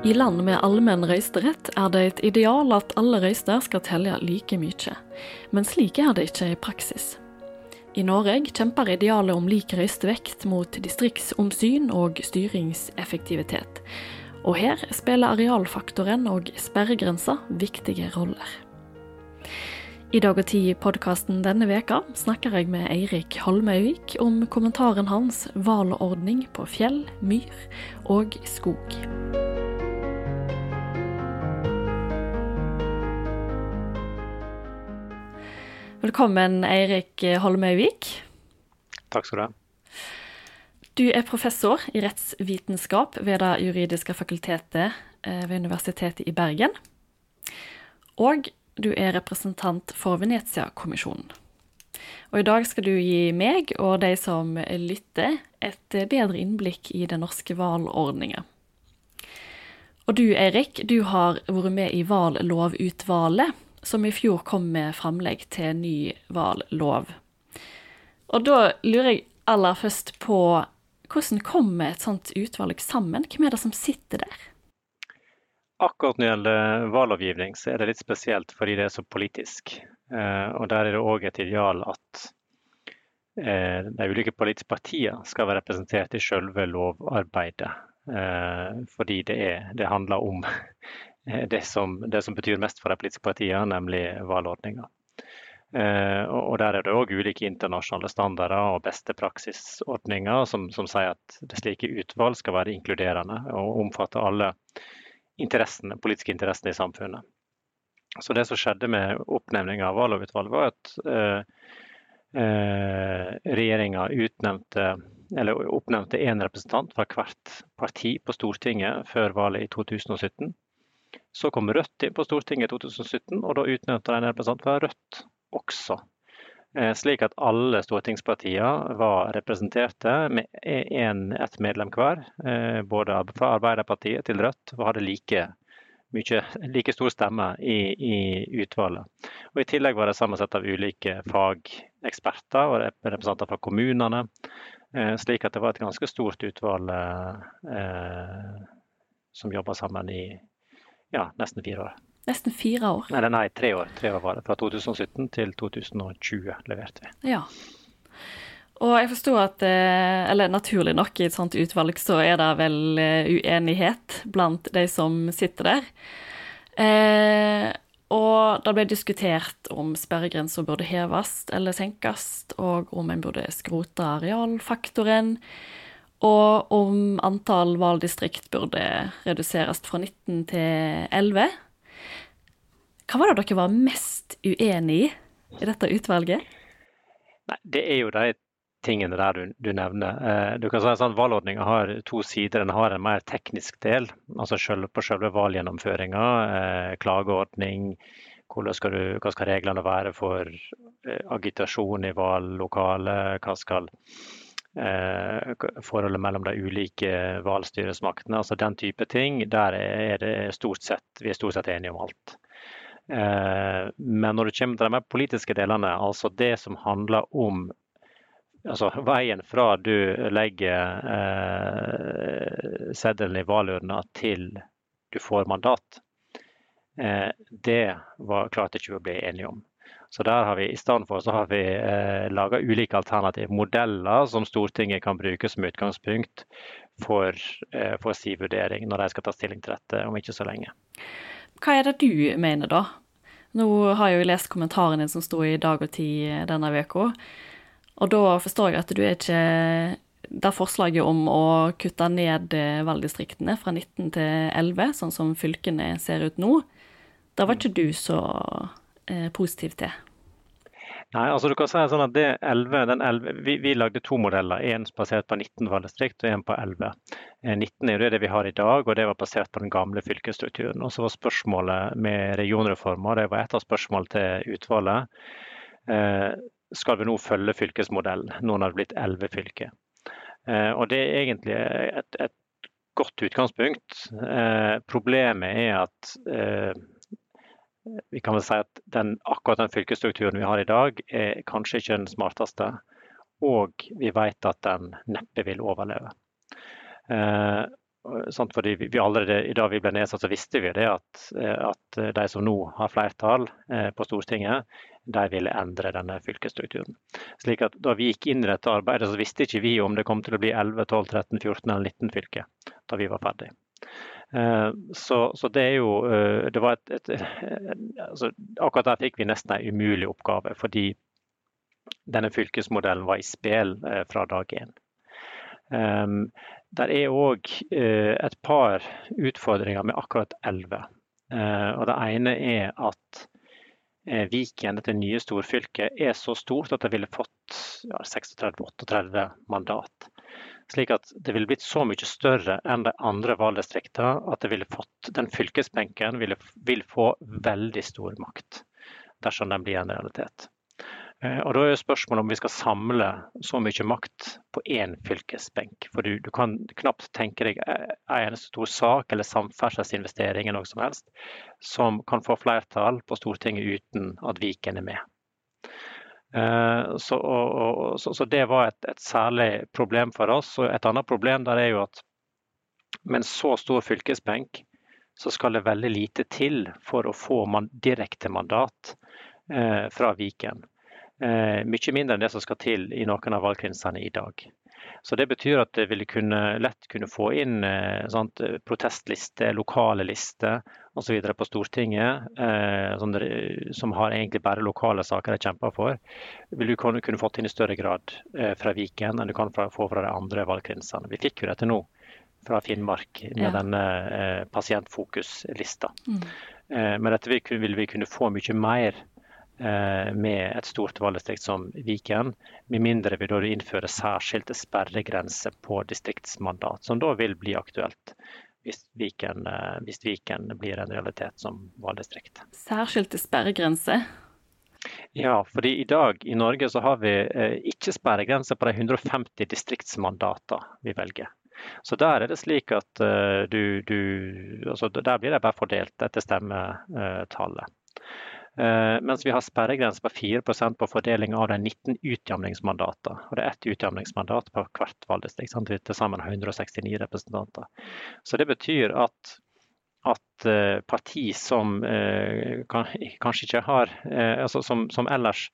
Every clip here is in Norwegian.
I land med allmenn røysterett er det et ideal at alle røyster skal telle like mye, men slik er det ikke i praksis. I Norge kjemper idealet om lik røystevekt mot distriktsomsyn og styringseffektivitet, og her spiller arealfaktoren og sperregrensa viktige roller. I Dag og Tid-podkasten denne veka snakker jeg med Eirik Holmøyvik om kommentaren hans 'Valordning på fjell, myr og skog'. Velkommen, Eirik Holmøyvik. Takk skal du ha. Du er professor i rettsvitenskap ved Det juridiske fakultetet eh, ved Universitetet i Bergen. Og du er representant for Venezia-kommisjonen. Og i dag skal du gi meg og de som lytter, et bedre innblikk i den norske valordninga. Og du Eirik, du har vært med i vallovutvalget som i fjor kom med framlegg til ny valglov. Og da lurer jeg aller først på hvordan kommer et sånt utvalg sammen? Hvem er det som sitter der? Akkurat når det gjelder valglovgivning, så er det litt spesielt fordi det er så politisk. Eh, og der er det òg et ideal at eh, de ulike politiske partiene skal være representert i selve lovarbeidet. Eh, fordi det, er, det handler om det som, det som, betyr mest for de politiske partiene, nemlig valgordninga. Eh, og Der er det òg ulike internasjonale standarder og beste praksisordninger som, som, sier at det slike utvalg skal være inkluderende og omfatte alle interessene, politiske interessene i samfunnet. Så Det som skjedde med oppnevninga av valglovutvalget, var at eh, eh, regjeringa utnevnte eller oppnevnte én representant fra hvert parti på Stortinget før valget i 2017. Så kom Rødt inn på Stortinget i 2017, og da utnevnte de en representant fra Rødt også. Eh, slik at alle stortingspartiene var representerte med en, ett medlem hver. Eh, både fra Arbeiderpartiet til Rødt, og hadde like, mye, like stor stemme i, i, utvalget. Og I tillegg var det sammensatt av ulike fageksperter og representanter fra kommunene. Eh, slik at det var et ganske stort utvalg eh, som jobba sammen i, ja, nesten fire år. Nesten fire år? Nei, nei tre år. Tre år var det. Fra 2017 til 2020 leverte vi. Ja. Og jeg forstår at, eh, eller naturlig nok i et sånt utvalg, så er det vel eh, uenighet blant de som sitter der. Eh, og det ble diskutert om sperregrensa burde heves eller senkes, og om en burde skrote arealfaktoren og om antall valgdistrikt burde reduseres fra 19 til 11. Hva var det dere var mest uenig i i dette utvalget? Nei, det er jo de tingene der du, du nevner. Eh, du kan si at sånn, Valgordninga har to sider. Den har en mer teknisk del, altså selv, på selve valggjennomføringa. Eh, klageordning, skal du, hva skal reglene være for eh, agitasjon i valglokalet? Hva skal forholdet mellom de ulike valgstyresmaktene, altså den type ting, der er det stort sett, vi er stort sett enige om alt. Eh, men når det kommer til de mer politiske delene, altså det som handler om altså veien fra du legger eh, seddelen i valurna til du får mandat, eh, det var klart ikke å bli enige om. Så der har vi i stedet for så har vi eh, laga ulike alternative modeller som Stortinget kan bruke som utgangspunkt for, eh, for sin vurdering når de skal ta stilling til dette om ikke så lenge. Hva er det du mener da? Nå har jeg jo lest kommentaren din som sto i Dag og Tid denne uka. Og da forstår jeg at du er ikke der forslaget om å kutte ned eh, valgdistriktene fra 19 til 11, sånn som fylkene ser ut nå, da var ikke du så eh, positiv til? Nei, altså du kan si sånn at det 11, den 11, vi, vi lagde to modeller, én basert på 19 valgdistrikt og én på 11. 19 eh, er jo det vi har i dag, og det var basert på den gamle fylkesstrukturen. Og så var spørsmålet med regionreformer, det var et av spørsmålene til utvalget. Eh, skal vi nå følge fylkesmodellen, nå når det er blitt 11 fylker? Eh, og det er egentlig et, et godt utgangspunkt. Eh, problemet er at eh, vi kan vel si at den, akkurat den fylkesstrukturen vi har i dag, er kanskje ikke den smarteste. Og vi vet at den neppe vil overleve. Eh, sant, fordi vi, allerede i dag vi ble nedsatt, så visste vi det at, at de som nå har flertall på Stortinget, de ville endre denne fylkesstrukturen. Slik at Da vi gikk inn i dette arbeidet, så visste ikke vi om det kom til å bli 11, 12, 13, 14 eller 19 fylker da vi var ferdig. Eh, så, så, det er jo eh, det var et, et, altså, Akkurat der fikk vi nesten en umulig oppgave, fordi denne fylkesmodellen var i spill eh, fra dag én. Um, der er òg et par utfordringer med akkurat 11. og Det ene er at Viken, dette nye storfylket, er så stort at det ville fått ja, 36-38 mandat. Slik at det ville blitt så mye større enn de andre valgdistriktene at fått, den fylkesbenken ville, vil få veldig stor makt dersom den blir en realitet. Eh, og Da er spørsmålet om vi skal samle så mye makt på én fylkesbenk. For du, du kan knapt tenke deg en eneste stor sak eller samferdselsinvestering eller noe som helst som kan få flertall på Stortinget uten at Viken er med. Eh, så, og, og, så, så det var et, et, særlig problem for oss. Og et annet problem der er jo at med en så stor fylkesbenk, så skal det veldig lite til for å få man, direkte mandat eh, fra Viken. Eh, mye mindre enn det som skal til i noen av valgkretsene i dag. Så Det betyr at det vil kunne, lett kunne få inn eh, sant, protestlister, lokale lister osv. på Stortinget, eh, som, som, har egentlig bare lokale saker de kjemper for. Vil du kunne, kunne fått inn i større grad eh, fra Viken enn du kan fra, få fra de andre valgkretsene. Vi fikk jo dette nå fra Finnmark med ja. denne eh, pasientfokuslista. Mm. Eh, med dette vil, vil vi kunne få mye mer med et stort valgdistrikt som Viken, med mindre vi da innfører særskilte sperregrenser på distriktsmandat, som da vil bli aktuelt hvis Viken, eh, hvis Viken blir en realitet som valgdistrikt. Særskilte sperregrenser? Ja, fordi i dag i Norge så har vi eh, ikke sperregrenser på de 150 distriktsmandater vi velger. Så der er det slik at du, du altså Der blir det bare fordelt etter stemmetallet. Uh, mens vi har sperregrense på 4% på fordeling av de 19 utjamningsmandatene. Og det er ett utjamningsmandat på hvert valgdistrikt. Sant? Til sammen 169 representanter. Så det betyr at, at uh, parti som eh, kan, kanskje ikke har altså som, som, ellers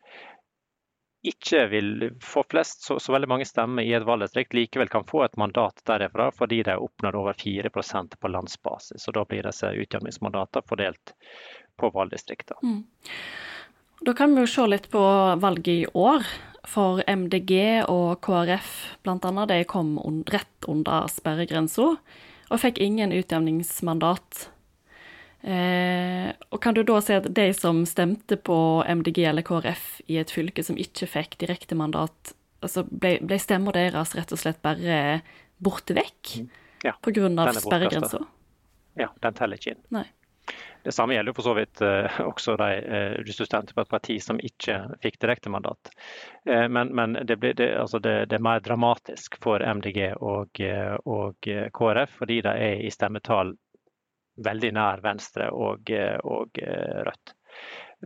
ikke vil få flest, så, så, veldig mange stemmer i et valgdistrikt, likevel kan få et mandat derifra fordi de har oppnådd over 4% på landsbasis. Og Da blir disse utjevningsmandatene fordelt på valgdistriktene. Mm. Da kan vi jo se litt på valget i år. For MDG og KrF bl.a. de kom rett under sperregrensa og fikk ingen utjevningsmandat. Eh, og kan du da si at de som stemte på MDG eller KrF i et fylke som ikke fikk direktemandat, altså ble, ble stemmer deres rett og slett bare borte vekk mm. ja, pga. sperregrensa? Ja, den teller ikke inn. Nei. Det samme gjelder for så vidt eh, også de, eh, hvis du stemte på et parti som ikke fikk direktemandat. Eh, men, men det, ble, det, altså det, det, er mer dramatisk for MDG og, og, KrF, fordi de er i stemmetall veldig nær Venstre og, og Rødt.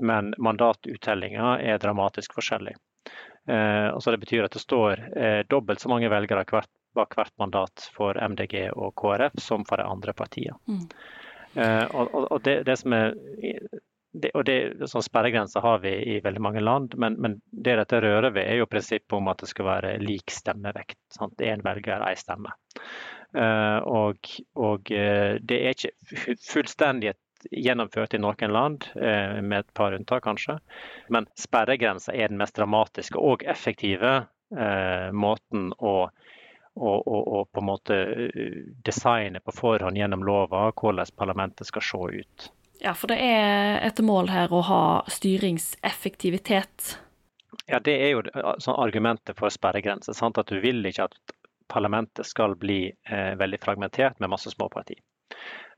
Men mandatuttellinga er dramatisk forskjellig. Altså det betyr at det står dobbelt så mange velgere hvert, bak hvert mandat for MDG og KrF som for de andre partiene. Mm. Uh, og, og det, det, som er det, og det, sånn Sperregrenser har vi i veldig mange land, men, men, det dette rører ved, er jo prinsippet om at det skal være lik stemmevekt. Sant? Én velger, én stemme. Uh, og, og uh, det er ikke fullstendig gjennomført i noen land, med et par unntak kanskje. Men sperregrensa er den mest dramatiske og effektive måten å og, og, og, på en måte eh, designe på forhånd gjennom lova hvordan parlamentet skal se ut. Ja, for det er et mål her å ha styringseffektivitet. Ja, det er jo sånn argumentet for sperregrenser. At du vil ikke at parlamentet skal bli eh, veldig fragmentert med masse småparti.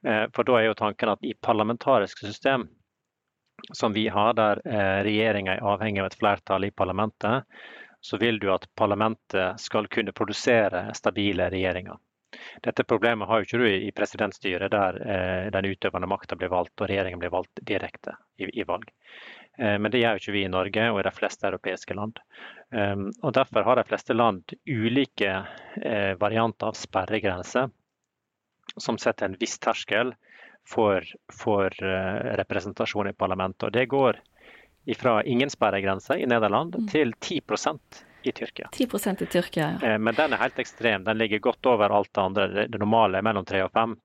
Eh, for da er jo tanken at i parlamentariske system som vi har, der eh, regjeringa er avhengig av et flertall i parlamentet, så vil du at parlamentet skal kunne produsere stabile regjeringer. Dette problemet har jo ikke du i presidentstyret, der eh, den utøvende makta blir valgt og regjeringen blir valgt direkte i, i valg. Eh, men det gjør ikke vi i Norge og i de fleste europeiske land. Um, og Derfor har de fleste land ulike eh, varianter av sperregrenser som setter en viss terskel for, for representasjon i parlamentet. Og det går fra ingen sperregrense i Nederland mm. til 10% i Tyrkia. 10% i Tyrkia, ja. Men den er helt ekstrem. Den ligger godt over alt det andre. Det normale er mellom 3 og 5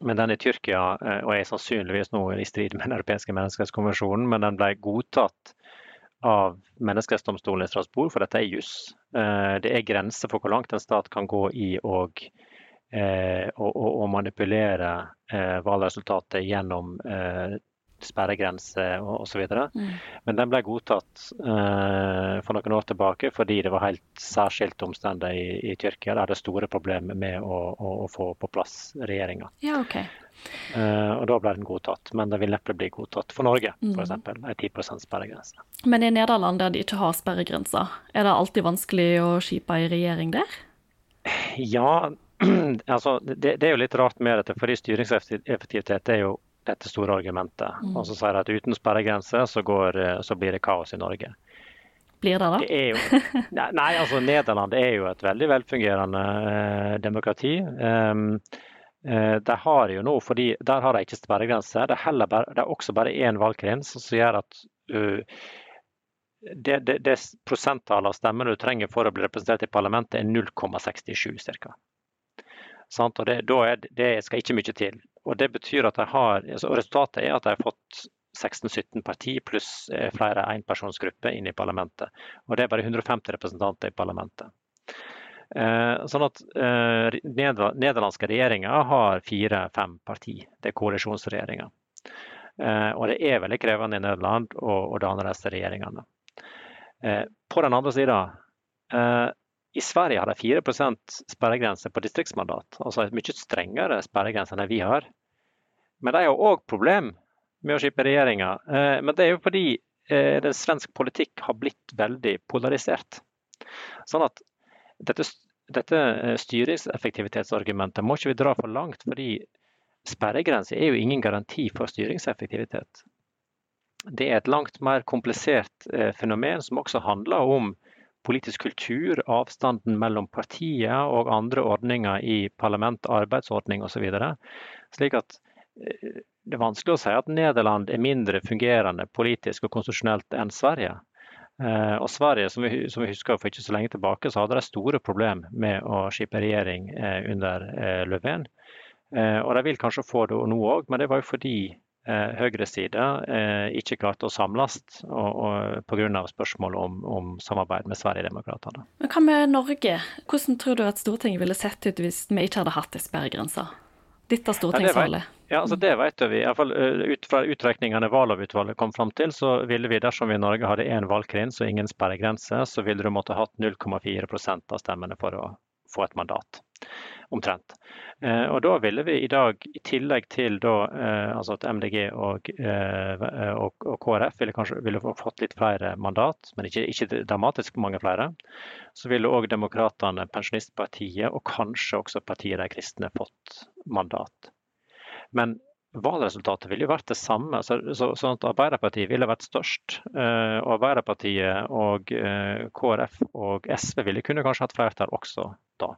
men den i Tyrkia, og er sannsynligvis nå i strid med den europeiske menneskerettskonvensjonen, men den ble godtatt av menneskerettsdomstolen i Strasbourg, for dette er juss. Eh, det er grenser for hvor langt en stat kan gå i å eh, manipulere eh, valgresultatet gjennom sperregrense osv. Mm. Men den ble godtatt uh, for noen år tilbake fordi det var helt særskilte omstendigheter i, i, Tyrkia. Der det er store problemer med å, å, å få på plass regjeringa. Ja, okay. uh, og da ble den godtatt, men den vil neppe bli godtatt for Norge, mm. f.eks. En 10% sperregrense. Men i Nederland der de ikke har sperregrenser, er det alltid vanskelig å skipe i regjering der? Ja, altså, det, det, er jo litt rart med dette, fordi styringseffektivitet er jo dette store argumentet. Mm. Og så sier de at uten sperregrense så, går, eh, så, blir det kaos i Norge. Blir det da? Det jo, nei, altså Nederland er jo et veldig velfungerende eh, demokrati. Um, eh, de har jo nå, fordi Der har de ikke sperregrense. Det er, bare, det er også bare én valgkrins som gjør at uh, det, det, det prosenttallet av stemmer du trenger for å bli representert i parlamentet, er 0,67 ca. Og det, det, skal ikke mye til. Og det betyr at jeg har, altså Resultatet er at jeg har fått 16-17 parti pluss eh, flere enpersonsgrupper inn i parlamentet. Og det er bare 150 representanter i parlamentet. Eh, sånn at eh, Nederlandske regjeringer har fire-fem parti. Det er koalisjonsregjeringer. Og det er veldig krevende i Nederland å, danne disse regjeringene. På den andre sida i Sverige har de 4% sperregrense på distriktsmandat, altså en mye strengere sperregrense enn vi har. Men de har òg problem med å skippe regjeringer. Eh, men det er jo fordi eh, den svensk politikk har blitt veldig polarisert. Sånn at dette, dette eh, styringseffektivitetsargumentet må ikke vi dra for langt, fordi sperregrense er jo ingen garanti for styringseffektivitet. Det er et langt mer komplisert fenomen som også handler om politisk kultur, avstanden mellom partiet og andre ordninger i parlament, arbeidsordning osv. Slik at eh, det er vanskelig å si at Nederland er mindre fungerende politisk og konstitusjonelt enn Sverige. Eh, og Sverige, som vi, som vi, husker for ikke så lenge tilbake, så hadde de store problemer med å skipe regjering eh, under Löfven. Og de vil kanskje få det nå òg, men det var jo fordi eh, høyresida eh, ikke klarte å samles pga. spørsmål om, om, samarbeid med Sverigedemokraterna. Men hva med Norge? Hvordan tror du at Stortinget ville sett ut hvis vi ikke hadde hatt sperregrensa? Ditt Dette stortingsvalget? Ja, altså det vet vi. I hvert fall eh, Ut fra utrekningene valglovutvalget kom fram til, så ville vi dersom vi i Norge hadde én valgkrins og ingen sperregrense, så ville du måtte hatt 0,4% av stemmene for å få et mandat omtrent. Eh, og Da ville vi i dag, i tillegg til da, eh, altså at MDG og, eh, og, og KrF ville kanskje ville fått litt flere mandat, men ikke, ikke dramatisk mange flere, så ville òg Demokratene, Pensjonistpartiet og kanskje også partiet De kristne fått mandat. Men valgresultatet ville jo vært det samme. Så, så, sånn at Arbeiderpartiet ville vært størst. Eh, og Arbeiderpartiet og eh, KrF og SV ville kunne kanskje hatt flertall også da.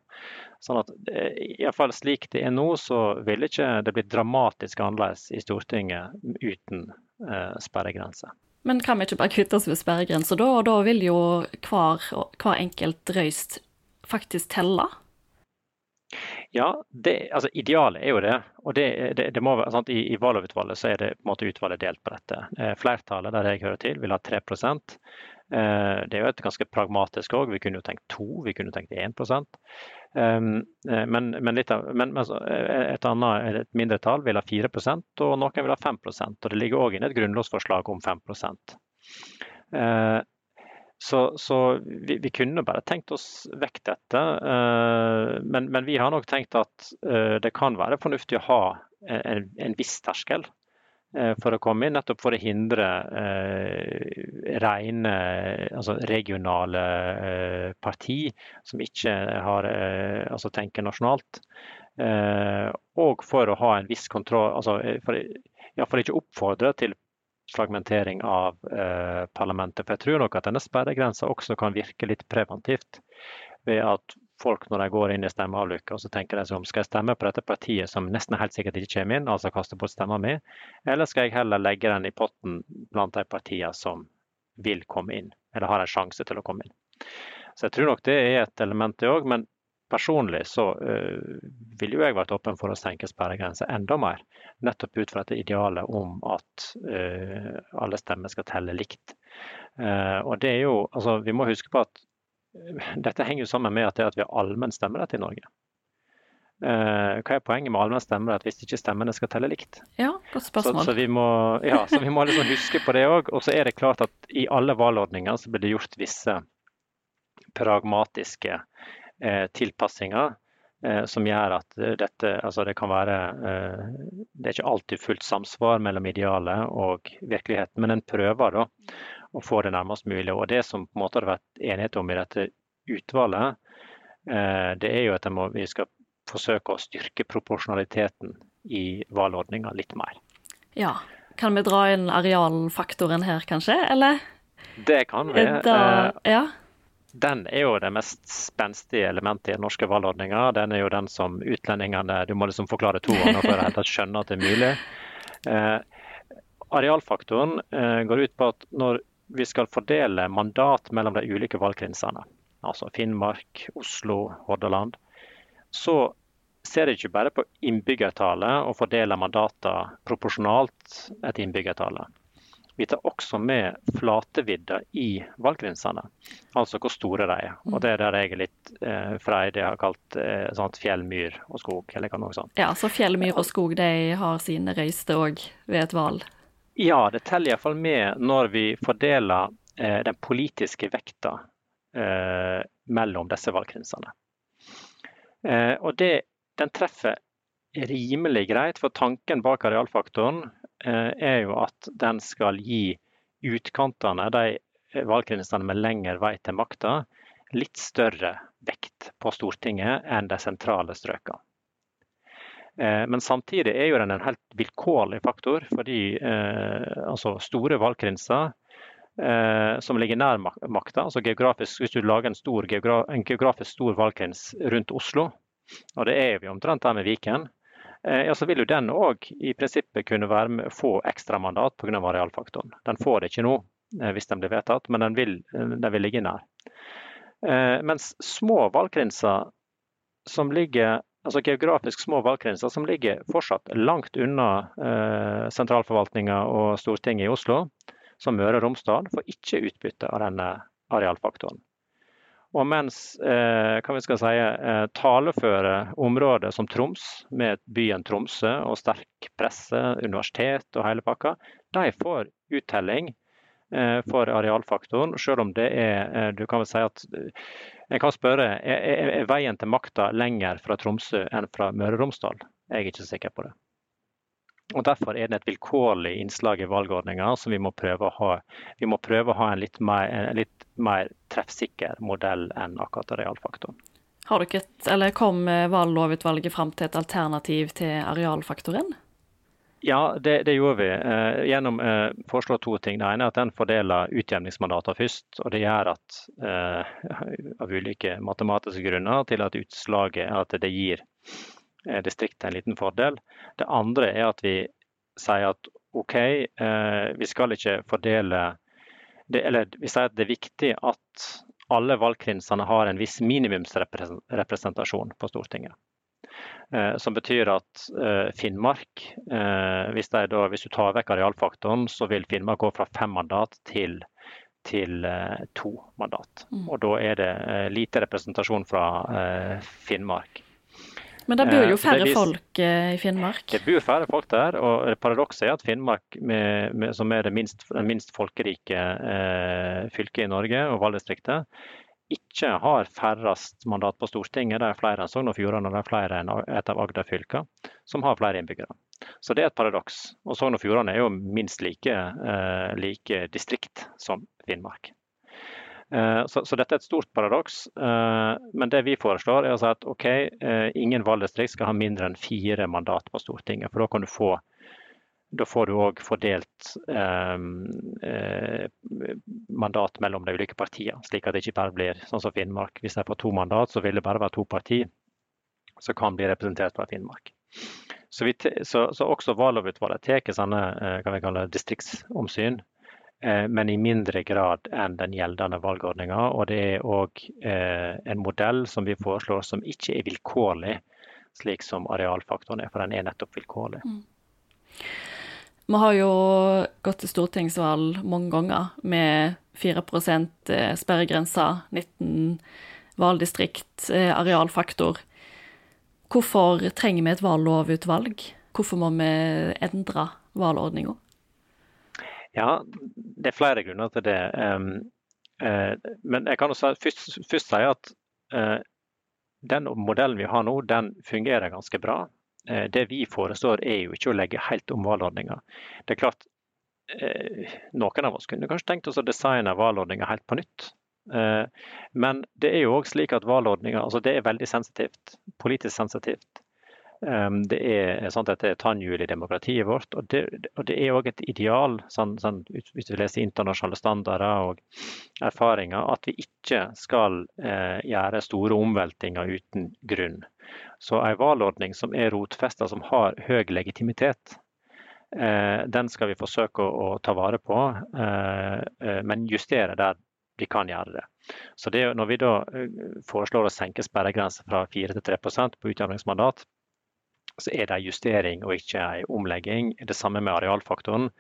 Sånn at eh, i fall slik det er nå, så ville ikke det blitt dramatisk annerledes i Stortinget uten eh, sperregrense. Men kan vi ikke bare kutte oss ved sperregrensa da, og da vil jo hver, hver enkelt røyst faktisk telle? Ja, det, altså Idealet er jo det. og det, det, det må, sant, i, I valgutvalget så er det på en måte utvalget delt på dette. Eh, flertallet der jeg hører til, vil ha 3 eh, Det er jo et ganske pragmatisk òg. Vi kunne jo tenkt 2, vi kunne tenkt 1 um, eh, men, men, litt av, men, men eh, et annet, et mindretall vil ha 4% og noen vil ha 5% og Det ligger òg inne et grunnlovsforslag om 5 eh, så, så vi, vi, kunne bare tenkt oss vekk dette. Uh, men, men, vi har nok tenkt at uh, det kan være fornuftig å ha en, en viss terskel uh, for å komme inn, nettopp for å hindre rene altså regionale parti som ikke har, altså tenker nasjonalt. og for å ha en viss kontroll, altså for, for ikke oppfordre til fragmentering av eh, parlamentet. For jeg tror nok at denne sperregrensa også kan virke litt preventivt. Ved at folk når de går inn i stemmeavlukka, så tenker de seg om skal jeg stemme på dette partiet som nesten helt sikkert ikke kommer inn, altså kaste bort stemma mi, eller skal jeg heller legge den i potten blant de partiene som vil komme inn, eller har en sjanse til å komme inn. Så jeg tror nok det er et element, det òg. Men personlig så uh, ville jo jeg vært åpen for å senke sperregrenser enda mer. Nettopp ut fra dette idealet om at uh, alle stemmer skal telle likt. Uh, og det er jo, altså Vi må huske på at dette henger jo sammen med at, det at vi har allmenn stemmerett i Norge. Hva er poenget med allmenn stemmerett hvis ikke stemmene skal telle likt? Ja, godt spørsmål. Så, så vi må, ja, så vi må liksom huske på det òg. Og så er det klart at i alle valgordninger så blir det gjort visse pragmatiske tilpassinger eh, som gjør at dette altså det kan være eh, Det er ikke alltid fullt samsvar mellom idealet og virkeligheten, men en prøver da å få det nærmest mulig. Og Det som på en måte har vært enighet om i dette utvalget, eh, det er jo at må, vi skal forsøke å styrke proporsjonaliteten i valgordninga litt mer. Ja. Kan vi dra inn arealfaktoren her, kanskje, eller? Det kan vi. Da, eh, ja. Den er jo det mest spenstige elementet i den norske valgordninga. Den er jo den som utlendingene Du må liksom forklare to ganger for å skjønne at det er mulig. Eh, arealfaktoren eh, går ut på at når vi skal fordele mandat mellom de ulike valgkrinsene, altså Finnmark, Oslo, Hordaland, så ser ikke bare på innbyggertallet og fordeler mandater proporsjonalt etter innbyggertallet. Vi tar også med flatevidda i valggrensene, altså hvor store de er. Og Det er der jeg er litt eh, freidig har kalt eh, sånn fjell, myr og skog. eller noe sånt. Ja, Så fjell, myr og skog de har sine røyster òg ved et valg? Ja, det teller iallfall med når vi fordeler eh, den politiske vekta eh, mellom disse valggrensene. Eh, og det, den treffer rimelig greit, for tanken bak arealfaktoren eh, er jo at den skal gi utkantene, de valgkretsene med lengre vei til makta, litt større vekt på Stortinget enn de sentrale strøkene. Eh, men samtidig er jo den en helt vilkårlig faktor, fordi eh, altså store valgkrinser eh, som ligger nær makta, altså hvis du lager en, stor, en geografisk stor valgkrins rundt Oslo, og det er vi omtrent der med Viken, eh, ja, så vil jo den òg i prinsippet kunne være med, få ekstramandat pga. arealfaktoren. Den får det ikke nå eh, hvis den blir vedtatt, men den vil, den vil ligge nær. Eh, mens små valgkrinser som ligger altså geografisk små valgkrinser som ligger fortsatt langt unna eh, sentralforvaltninga og Stortinget i Oslo, som Møre og Romsdal, får ikke utbytte av denne arealfaktoren. Og mens eh, kan vi skal si, eh, taleføre områder som Troms, med byen Tromsø og sterk presse, universitet og hele pakka, de får uttelling eh, for arealfaktoren, selv om det er eh, Du kan vel si at en kan spørre er, er veien til makta lenger fra Tromsø enn fra Møre og Romsdal. Jeg er ikke sikker på det. Og Derfor er det et vilkårlig innslag i valgordninga som vi må prøve å ha. Vi må prøve å ha en litt mer, en litt mer treffsikker modell enn akkurat arealfaktoren. Har dere et, eller Kom valglovutvalget fram til et alternativ til arealfaktoren? Ja, det, det, gjorde vi. Eh, gjennom eh, foreslå to ting. Det ene er at den fordeler utjevningsmandater først. og Det gjør at eh, av ulike matematiske grunner til at utslaget at det gir eh, distriktet en liten fordel. Det andre er at vi sier at OK, eh, vi skal ikke fordele det, Eller vi sier at det er viktig at alle valgkrinsene har en viss minimumsrepresentasjon på Stortinget. Eh, som betyr at eh, Finnmark, eh, hvis, da, hvis, du tar vekk arealfaktoren, så vil Finnmark gå fra fem mandat til, til to mandat. Mm. Og da er det lite representasjon fra Finnmark. Men det bor jo færre vis, folk i Finnmark? Det bor færre folk der. og Paradokset er at Finnmark, med, med, som er det minst, den minst folkerike eh, fylket i Norge, og valgdistriktet, ikke har færrest mandat på Stortinget. Det er flere enn Sogn og Fjordane og det er flere enn et av Agder-fylkene som har flere innbyggere. Så det er et paradoks. Og Sogn og Fjordane er jo minst like, eh, like distrikt som Finnmark. Eh, så, så, dette er et stort paradoks. Eh, men det vi foreslår er at ok, eh, ingen valgdistrikt skal ha mindre enn fire mandat på Stortinget. For da kan du få da får du òg fordelt eh, eh, mandat mellom de ulike partiene, slik at det ikke bare blir sånn som Finnmark. Hvis de får to mandat, så vil det bare være to partier som kan bli representert fra Finnmark. Så, vi, så, så også valglovutvalget tar sånne kan vi kalle distriktsomsyn, men i mindre grad enn den gjeldende valgordninga. Og det er òg eh, en modell som vi foreslår som ikke er vilkårlig, slik som arealfaktoren er, for den er nettopp vilkårlig. Mm. Vi har jo gått til stortingsvalg mange ganger med 4% sperregrense, 19 valgdistrikt, arealfaktor. Hvorfor trenger vi et valglovutvalg? Hvorfor må vi endre valgordninga? Ja, det er flere grunner til det. Um, uh, men jeg kan også først, først si at uh, den modellen vi har nå, den fungerer ganske bra. Uh, det vi foreslår er jo ikke å legge helt om valgordninga. Det er klart, noen av oss kunne kanskje tenkt oss å designe valgordninga helt på nytt. Eh, men det er jo òg slik at valgordninga altså det er veldig sensitivt, politisk sensitivt. Ehm, det er sant, dette er tannhjul i demokratiet vårt. Og det, og det er òg et ideal, sånn, sånn, hvis du leser internasjonale standarder og erfaringer, at vi ikke skal eh, gjøre store omveltinger uten grunn. Så en valgordning som er rotfesta, som har høy legitimitet, eh, den skal vi forsøke å, å ta vare på, eh, eh men justere der vi kan gjøre det. Så det, Når vi da eh, foreslår å senke sperregrensen fra 4 til 3% på utjevningsmandat, så er det en justering og ikke en omlegging. Det samme med arealfaktoren.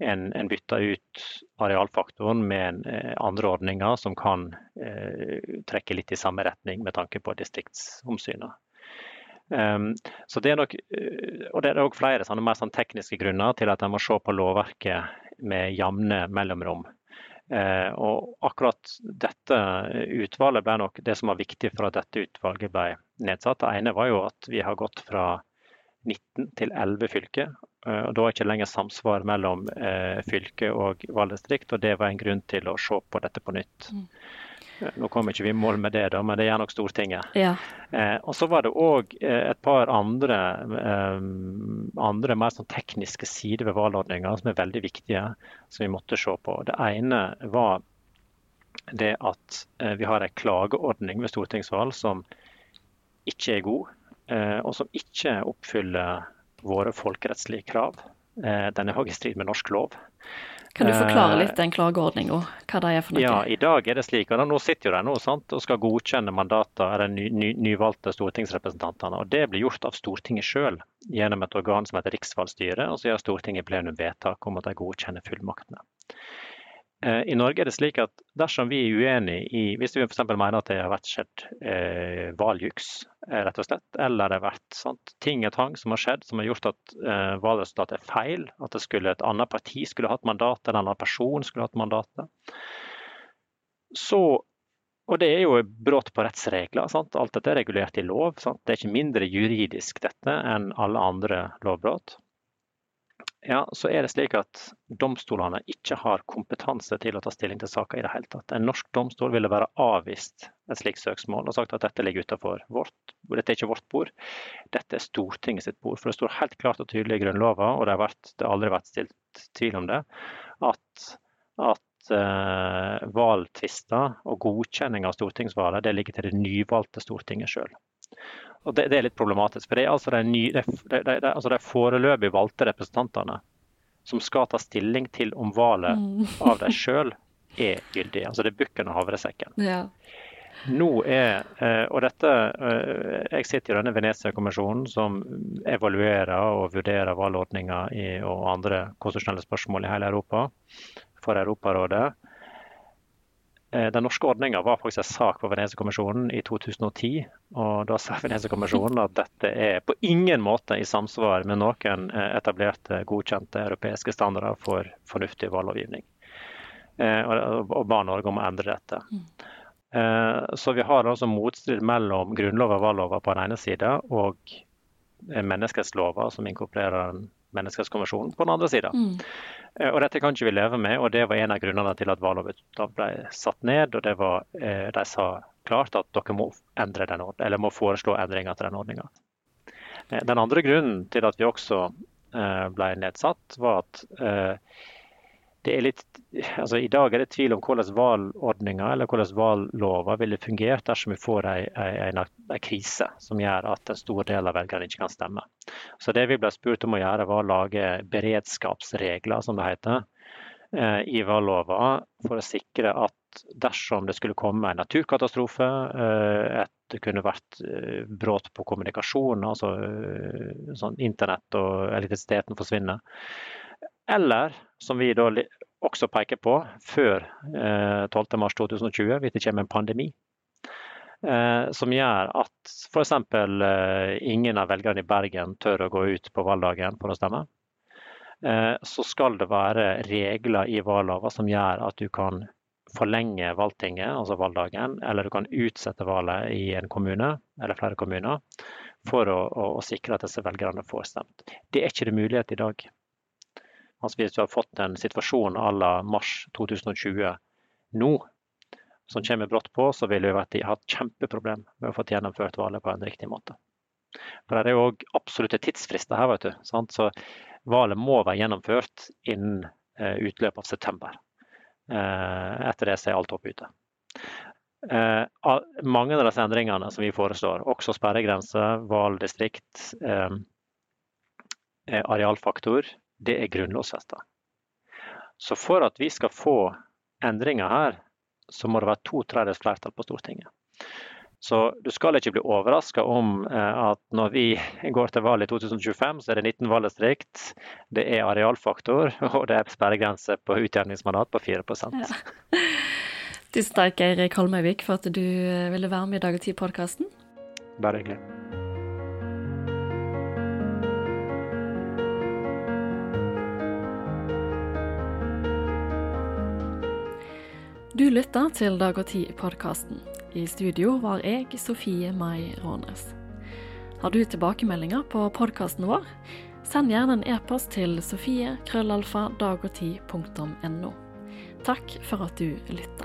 En, en bytter ut arealfaktoren med en, eh, andre ordninger som kan eh, trekke litt i samme retning med tanke på distriktsomsynet. Um, så det er nok, eh, og det er òg flere sånne mer sånn tekniske grunner til at en må se på lovverket med jevne mellomrom. Uh, og akkurat dette utvalget ble nok det som var viktig for at dette utvalget ble nedsatt. Det ene var jo at vi har gått fra 19 til 11 fylker. Eh, og Da er ikke lenger samsvar mellom eh, fylke og valgdistrikt, og det var en grunn til å se på dette på nytt. Mm. Nå kommer ikke vi i mål med det, da, men det gjør nok Stortinget. Ja. Eh, og Så var det òg eh, et par andre, eh, andre mer sånn tekniske sider ved valgordninga som er veldig viktige, som vi måtte se på. Det ene var det at eh, vi har en klageordning ved stortingsvalg som ikke er god, eh, og som ikke oppfyller våre folkerettslige krav. Eh, den er òg i strid med norsk lov. Kan du forklare litt den klageordninga, hva det er for noe? Ja, I dag er det slik, og Nå sitter jo de nå sant, og skal godkjenne mandater av de ny, ny, nyvalgte stortingsrepresentantene. og Det blir gjort av Stortinget sjøl gjennom et organ som heter Riksvalgstyret. og Så gjør Stortinget plenum vedtak om at de godkjenner fullmaktene. Eh, I Norge er det slik at dersom vi er uenig i Hvis vi f.eks. mener at det har vært skjedd eh, valgjuks, eh, rett og slett, eller det har vært sant, ting og tang som har skjedd som har gjort at eh, valgresultatet er feil, at skulle, et annet parti skulle hatt mandatet, en annen person skulle hatt mandatet, så og det er jo brudd på rettsregler. Sant? Alt dette er regulert i lov. Sant? Det er ikke mindre juridisk dette enn alle andre lovbrudd ja, så er det slik at domstolene ikke har kompetanse til å ta stilling til saker i det hele tatt. En norsk domstol ville være avvist et slikt søksmål og sagt at dette ligger utenfor vårt Dette er ikke vårt bord, dette er Stortinget sitt bord. For det står helt klart og tydelig i Grunnloven, og det har, vært, det har aldri vært stilt tvil om det, at, at uh, valgtvister og godkjenning av stortingsvalget det ligger til det nyvalgte Stortinget sjøl. Og det, det, er litt problematisk. For det er altså de, ny, de, de, altså de foreløpig valgte representantene som skal ta stilling til om valget mm. av dem sjøl er gyldig. Altså det er bukken og havresekken. Ja. Nå er, eh, og dette, eh, Jeg sitter i denne Venezia-kommisjonen som evaluerer og vurderer valgordninger og andre konstitusjonelle spørsmål i hele Europa for Europarådet. Eh, den norske ordninga var faktisk en sak for Venezia-kommisjonen i 2010. og Da sa Venezia-kommisjonen at dette er på ingen måte i samsvar med noen eh, etablerte, godkjente europeiske standarder for fornuftig valglovgivning. Eh, og ba Norge om å endre dette. Så vi har altså motstrid mellom grunnlov og valglova på den ene sida og menneskerettslover som inkorporerer menneskerettskonvensjonen på den andre sida. Mm. Eh, og Dette kan ikke vi leve med, og det var en av grunnene til at valget ble satt ned. og det var, eh, De sa klart at dere må, endre den, eller må foreslå endringer til den ordninga. Eh, den andre grunnen til at vi også ble nedsatt, var at det er litt, altså I dag er det tvil om hvordan valgordninga eller hvordan valglova ville fungert dersom vi får en, krise som gjør at en stor del av velgerne ikke kan stemme. Så Det vi ble spurt om å gjøre, var å lage beredskapsregler, som det heter, eh, i valglova for å sikre at dersom det skulle komme en naturkatastrofe, eh, at det kunne vært eh, brudd på kommunikasjon, altså sånn internett og elektrisiteten forsvinner, eller, som vi da også peker på, før 12.3.2020, eh, hvis det kommer en pandemi. Eh, som gjør at f.eks. Eh, ingen av velgerne i Bergen tør å gå ut på valgdagen for å stemme. Så skal det være regler i valgloven som gjør at du kan forlenge valgtinget, altså valgdagen, eller du kan utsette valget i en kommune eller flere kommuner for å, å, å sikre at disse velgerne får stemt. Det er ikke det mulighet i dag. Altså hvis du har fått en situasjon à la mars 2020 nå, som kommer brått på, så vil vi hatt kjempeproblem med å få gjennomført valget på en riktig måte. For Det er òg absolutte tidsfrister her, vet du. Sant? Så valget må være gjennomført innen eh, utløpet av september. Eh, etter det så er alt opp ute. Eh, mange av disse endringene som vi foreslår, også sperregrense, valdistrikt, arealfaktor, det er grunnlovfesta. Så for at vi skal få endringer her, så må det være to tredjedels flertall på Stortinget. Så du skal ikke bli overraska om eh, at når vi går til valg i 2025, så er det 19 valgdistrikt, det er arealfaktor og det er sperregrense på utjevningsmandat på 4 ja. Tusen takk, Eirik Holmøyvik, for at du eh, ville være med i Dag og Tid-podkasten. Bare hyggelig. Du lytter til Dag og Tid-podkasten. I studio var jeg, Sofie Mai Rånes. Har du tilbakemeldinger på podkasten vår? Send gjerne en e-post til sofie.krøllalfa.dagogtid.no. Takk for at du lytta.